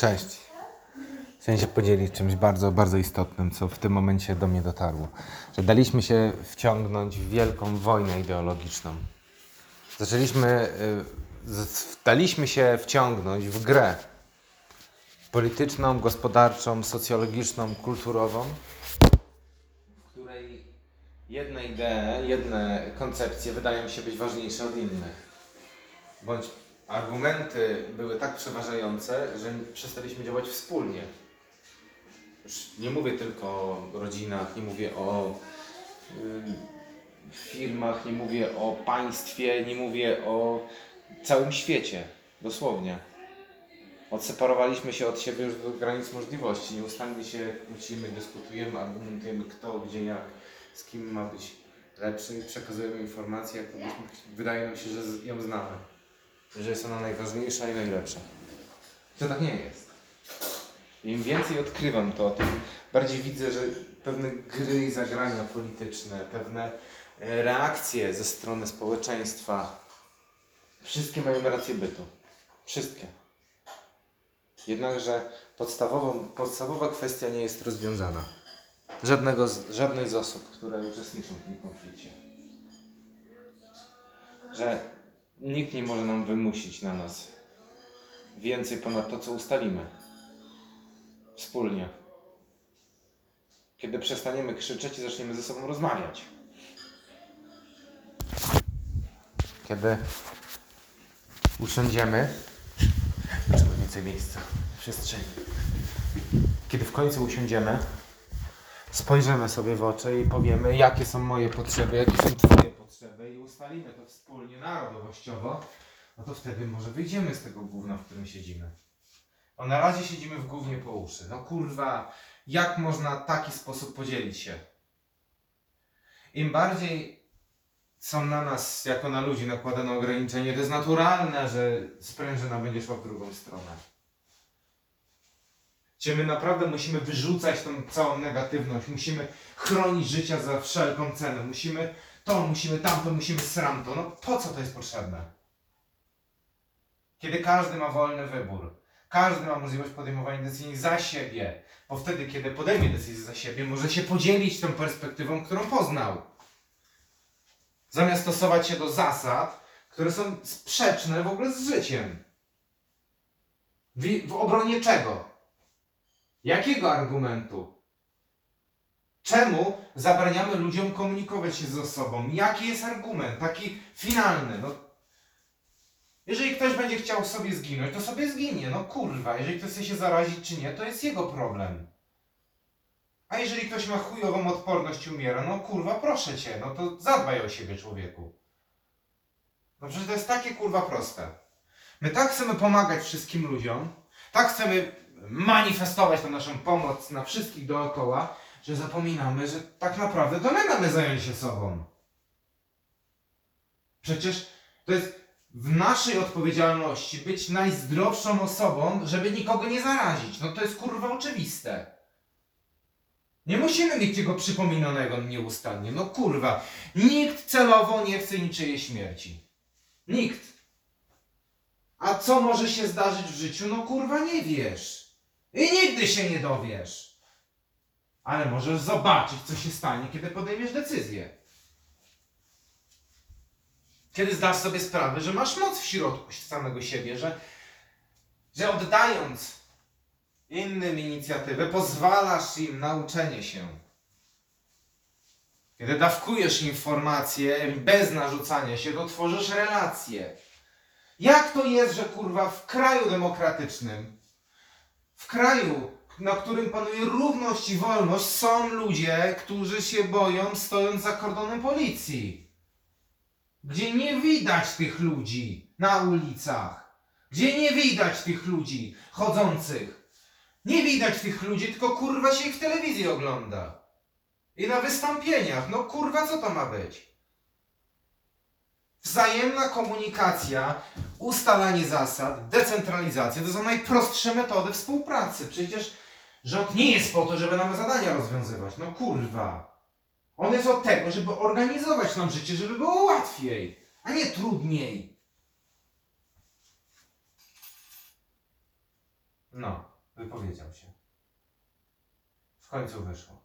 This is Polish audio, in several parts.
Cześć. Chciałem się podzielić czymś bardzo, bardzo istotnym, co w tym momencie do mnie dotarło. Że daliśmy się wciągnąć w wielką wojnę ideologiczną. Zaczęliśmy, y, daliśmy się wciągnąć w grę polityczną, gospodarczą, socjologiczną, kulturową, w której jedne idee, jedne koncepcje wydają się być ważniejsze od innych bądź argumenty były tak przeważające, że przestaliśmy działać wspólnie. Już nie mówię tylko o rodzinach, nie mówię o y, firmach, nie mówię o państwie, nie mówię o całym świecie, dosłownie. Odseparowaliśmy się od siebie już do granic możliwości. Nieustannie się kłócimy, dyskutujemy, argumentujemy kto, gdzie, jak, z kim ma być lepszy przekazujemy informacje, jak wydaje nam się, że ją znamy że jest ona najważniejsza i najlepsza. To tak nie jest. Im więcej odkrywam to, tym bardziej widzę, że pewne gry i zagrania polityczne, pewne e, reakcje ze strony społeczeństwa, wszystkie mają rację bytu. Wszystkie. Jednakże podstawową, podstawowa kwestia nie jest rozwiązana. Żadnego z, żadnej z osób, które uczestniczą w tym konflikcie. Że Nikt nie może nam wymusić na nas więcej ponad to, co ustalimy. Wspólnie. Kiedy przestaniemy krzyczeć i zaczniemy ze sobą rozmawiać. Kiedy usiądziemy, potrzeba więcej miejsca, przestrzeni. Kiedy w końcu usiądziemy, spojrzymy sobie w oczy i powiemy, jakie są moje potrzeby, jakie są ustalimy to wspólnie narodowościowo, no to wtedy może wyjdziemy z tego gówna, w którym siedzimy. Bo na razie siedzimy w gównie po uszy. No kurwa, jak można w taki sposób podzielić się? Im bardziej są na nas, jako na ludzi, nakładane ograniczenia, to jest naturalne, że sprężyna będzie szła w drugą stronę. Gdzie my naprawdę musimy wyrzucać tą całą negatywność, musimy chronić życia za wszelką cenę, musimy to, musimy tamto, musimy sramto. No po co to jest potrzebne? Kiedy każdy ma wolny wybór, każdy ma możliwość podejmowania decyzji za siebie, bo wtedy, kiedy podejmie decyzję za siebie, może się podzielić tą perspektywą, którą poznał. Zamiast stosować się do zasad, które są sprzeczne w ogóle z życiem. W, w obronie czego? Jakiego argumentu? Czemu zabraniamy ludziom komunikować się ze sobą? Jaki jest argument? Taki finalny. No, jeżeli ktoś będzie chciał sobie zginąć, to sobie zginie. No kurwa, jeżeli ktoś chce się zarazić czy nie, to jest jego problem. A jeżeli ktoś ma chujową odporność i umiera, no kurwa, proszę cię, no to zadbaj o siebie, człowieku. No przecież to jest takie kurwa proste. My tak chcemy pomagać wszystkim ludziom, tak chcemy manifestować tę naszą pomoc na wszystkich dookoła, że zapominamy, że tak naprawdę to my mamy zająć się sobą. Przecież to jest w naszej odpowiedzialności być najzdrowszą osobą, żeby nikogo nie zarazić. No to jest kurwa oczywiste. Nie musimy mieć tego przypominanego nieustannie. No kurwa, nikt celowo nie chce niczyjej śmierci. Nikt. A co może się zdarzyć w życiu? No kurwa nie wiesz. I nigdy się nie dowiesz. Ale możesz zobaczyć, co się stanie, kiedy podejmiesz decyzję. Kiedy zdasz sobie sprawę, że masz moc w środku samego siebie, że, że oddając innym inicjatywę, pozwalasz im na uczenie się. Kiedy dawkujesz informacje bez narzucania się, to tworzysz relacje. Jak to jest, że kurwa w kraju demokratycznym, w kraju, na którym panuje równość i wolność, są ludzie, którzy się boją stojąc za kordonem policji. Gdzie nie widać tych ludzi na ulicach. Gdzie nie widać tych ludzi chodzących. Nie widać tych ludzi, tylko kurwa się ich w telewizji ogląda. I na wystąpieniach. No kurwa, co to ma być? Wzajemna komunikacja, ustalanie zasad, decentralizacja to są najprostsze metody współpracy. Przecież rząd nie jest po to, żeby nam zadania rozwiązywać. No kurwa. On jest od tego, żeby organizować nam życie, żeby było łatwiej, a nie trudniej. No, wypowiedział się. W końcu wyszło.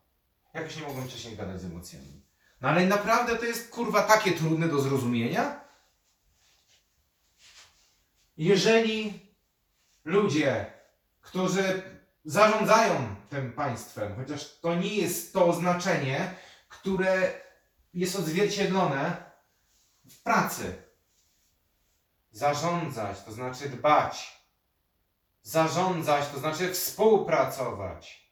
Jakoś nie mogłem wcześniej gadać z emocjami. No ale naprawdę to jest kurwa takie trudne do zrozumienia? Jeżeli ludzie, którzy zarządzają tym państwem, chociaż to nie jest to oznaczenie, które jest odzwierciedlone w pracy. Zarządzać to znaczy dbać. Zarządzać to znaczy współpracować.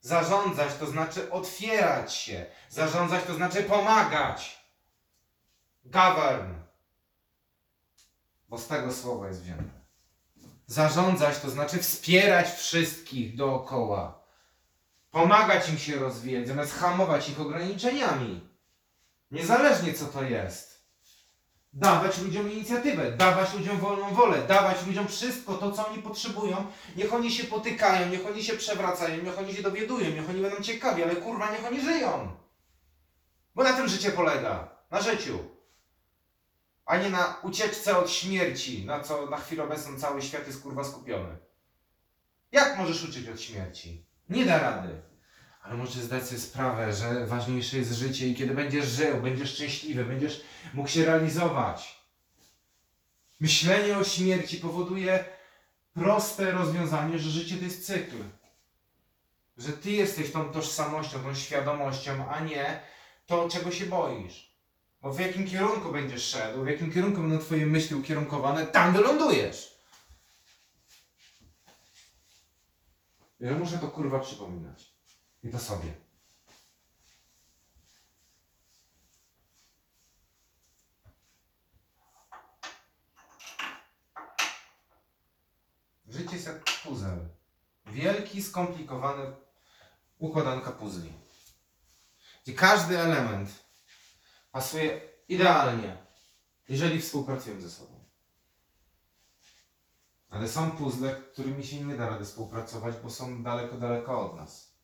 Zarządzać to znaczy otwierać się. Zarządzać to znaczy pomagać. Govern. Bo z tego słowa jest wzięte. Zarządzać to znaczy wspierać wszystkich dookoła. Pomagać im się rozwijać, zamiast hamować ich ograniczeniami. Niezależnie co to jest. Dawać ludziom inicjatywę, dawać ludziom wolną wolę, dawać ludziom wszystko to, co oni potrzebują. Niech oni się potykają, niech oni się przewracają, niech oni się dowiadują, niech oni będą ciekawi, ale kurwa, niech oni żyją. Bo na tym życie polega. Na życiu. A nie na ucieczce od śmierci, na co na chwilę obecną cały świat jest kurwa skupiony. Jak możesz uciec od śmierci? Nie da rady. Ale możesz zdać sobie sprawę, że ważniejsze jest życie i kiedy będziesz żył, będziesz szczęśliwy, będziesz mógł się realizować. Myślenie o śmierci powoduje proste rozwiązanie, że życie to jest cykl. Że ty jesteś tą tożsamością, tą świadomością, a nie to, czego się boisz. Bo w jakim kierunku będziesz szedł, w jakim kierunku będą twoje myśli ukierunkowane, tam wylądujesz. Ja muszę to kurwa przypominać. I to sobie. Życie jest jak puzzle. Wielki, skomplikowany układanka puzli. Gdzie każdy element pasuje idealnie, jeżeli współpracujemy ze sobą. Ale są puzzle, którymi się nie da rady współpracować, bo są daleko, daleko od nas.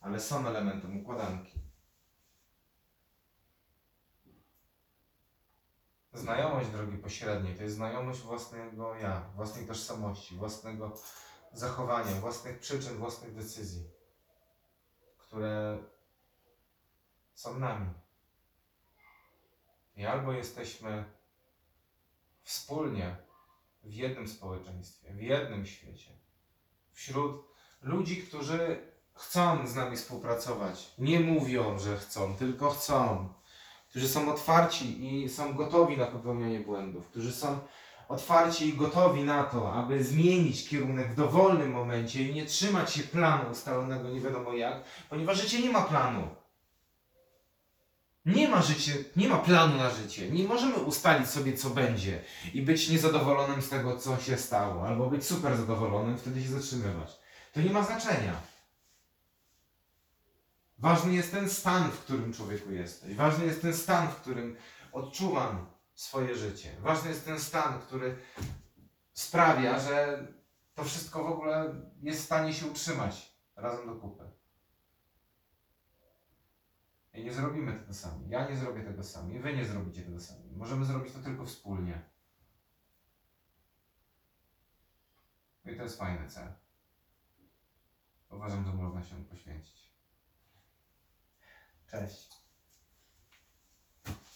Ale są elementem układanki. Znajomość drogi pośredniej to jest znajomość własnego ja, własnej tożsamości, własnego zachowania, własnych przyczyn, własnych decyzji, które są nami. I albo jesteśmy wspólnie w jednym społeczeństwie, w jednym świecie, wśród ludzi, którzy chcą z nami współpracować. Nie mówią, że chcą, tylko chcą. Którzy są otwarci i są gotowi na popełnianie błędów, którzy są otwarci i gotowi na to, aby zmienić kierunek w dowolnym momencie i nie trzymać się planu ustalonego nie wiadomo jak, ponieważ życie nie ma planu. Nie ma życie, nie ma planu na życie. Nie możemy ustalić sobie, co będzie i być niezadowolonym z tego, co się stało, albo być super zadowolonym, wtedy się zatrzymywać. To nie ma znaczenia. Ważny jest ten stan, w którym człowieku jesteś. Ważny jest ten stan, w którym odczuwam swoje życie. Ważny jest ten stan, który sprawia, że to wszystko w ogóle jest w stanie się utrzymać razem do kupy. I nie zrobimy tego sami. Ja nie zrobię tego sami. Wy nie zrobicie tego sami. Możemy zrobić to tylko wspólnie. I to jest fajny cel. Uważam, że można się poświęcić. Cześć.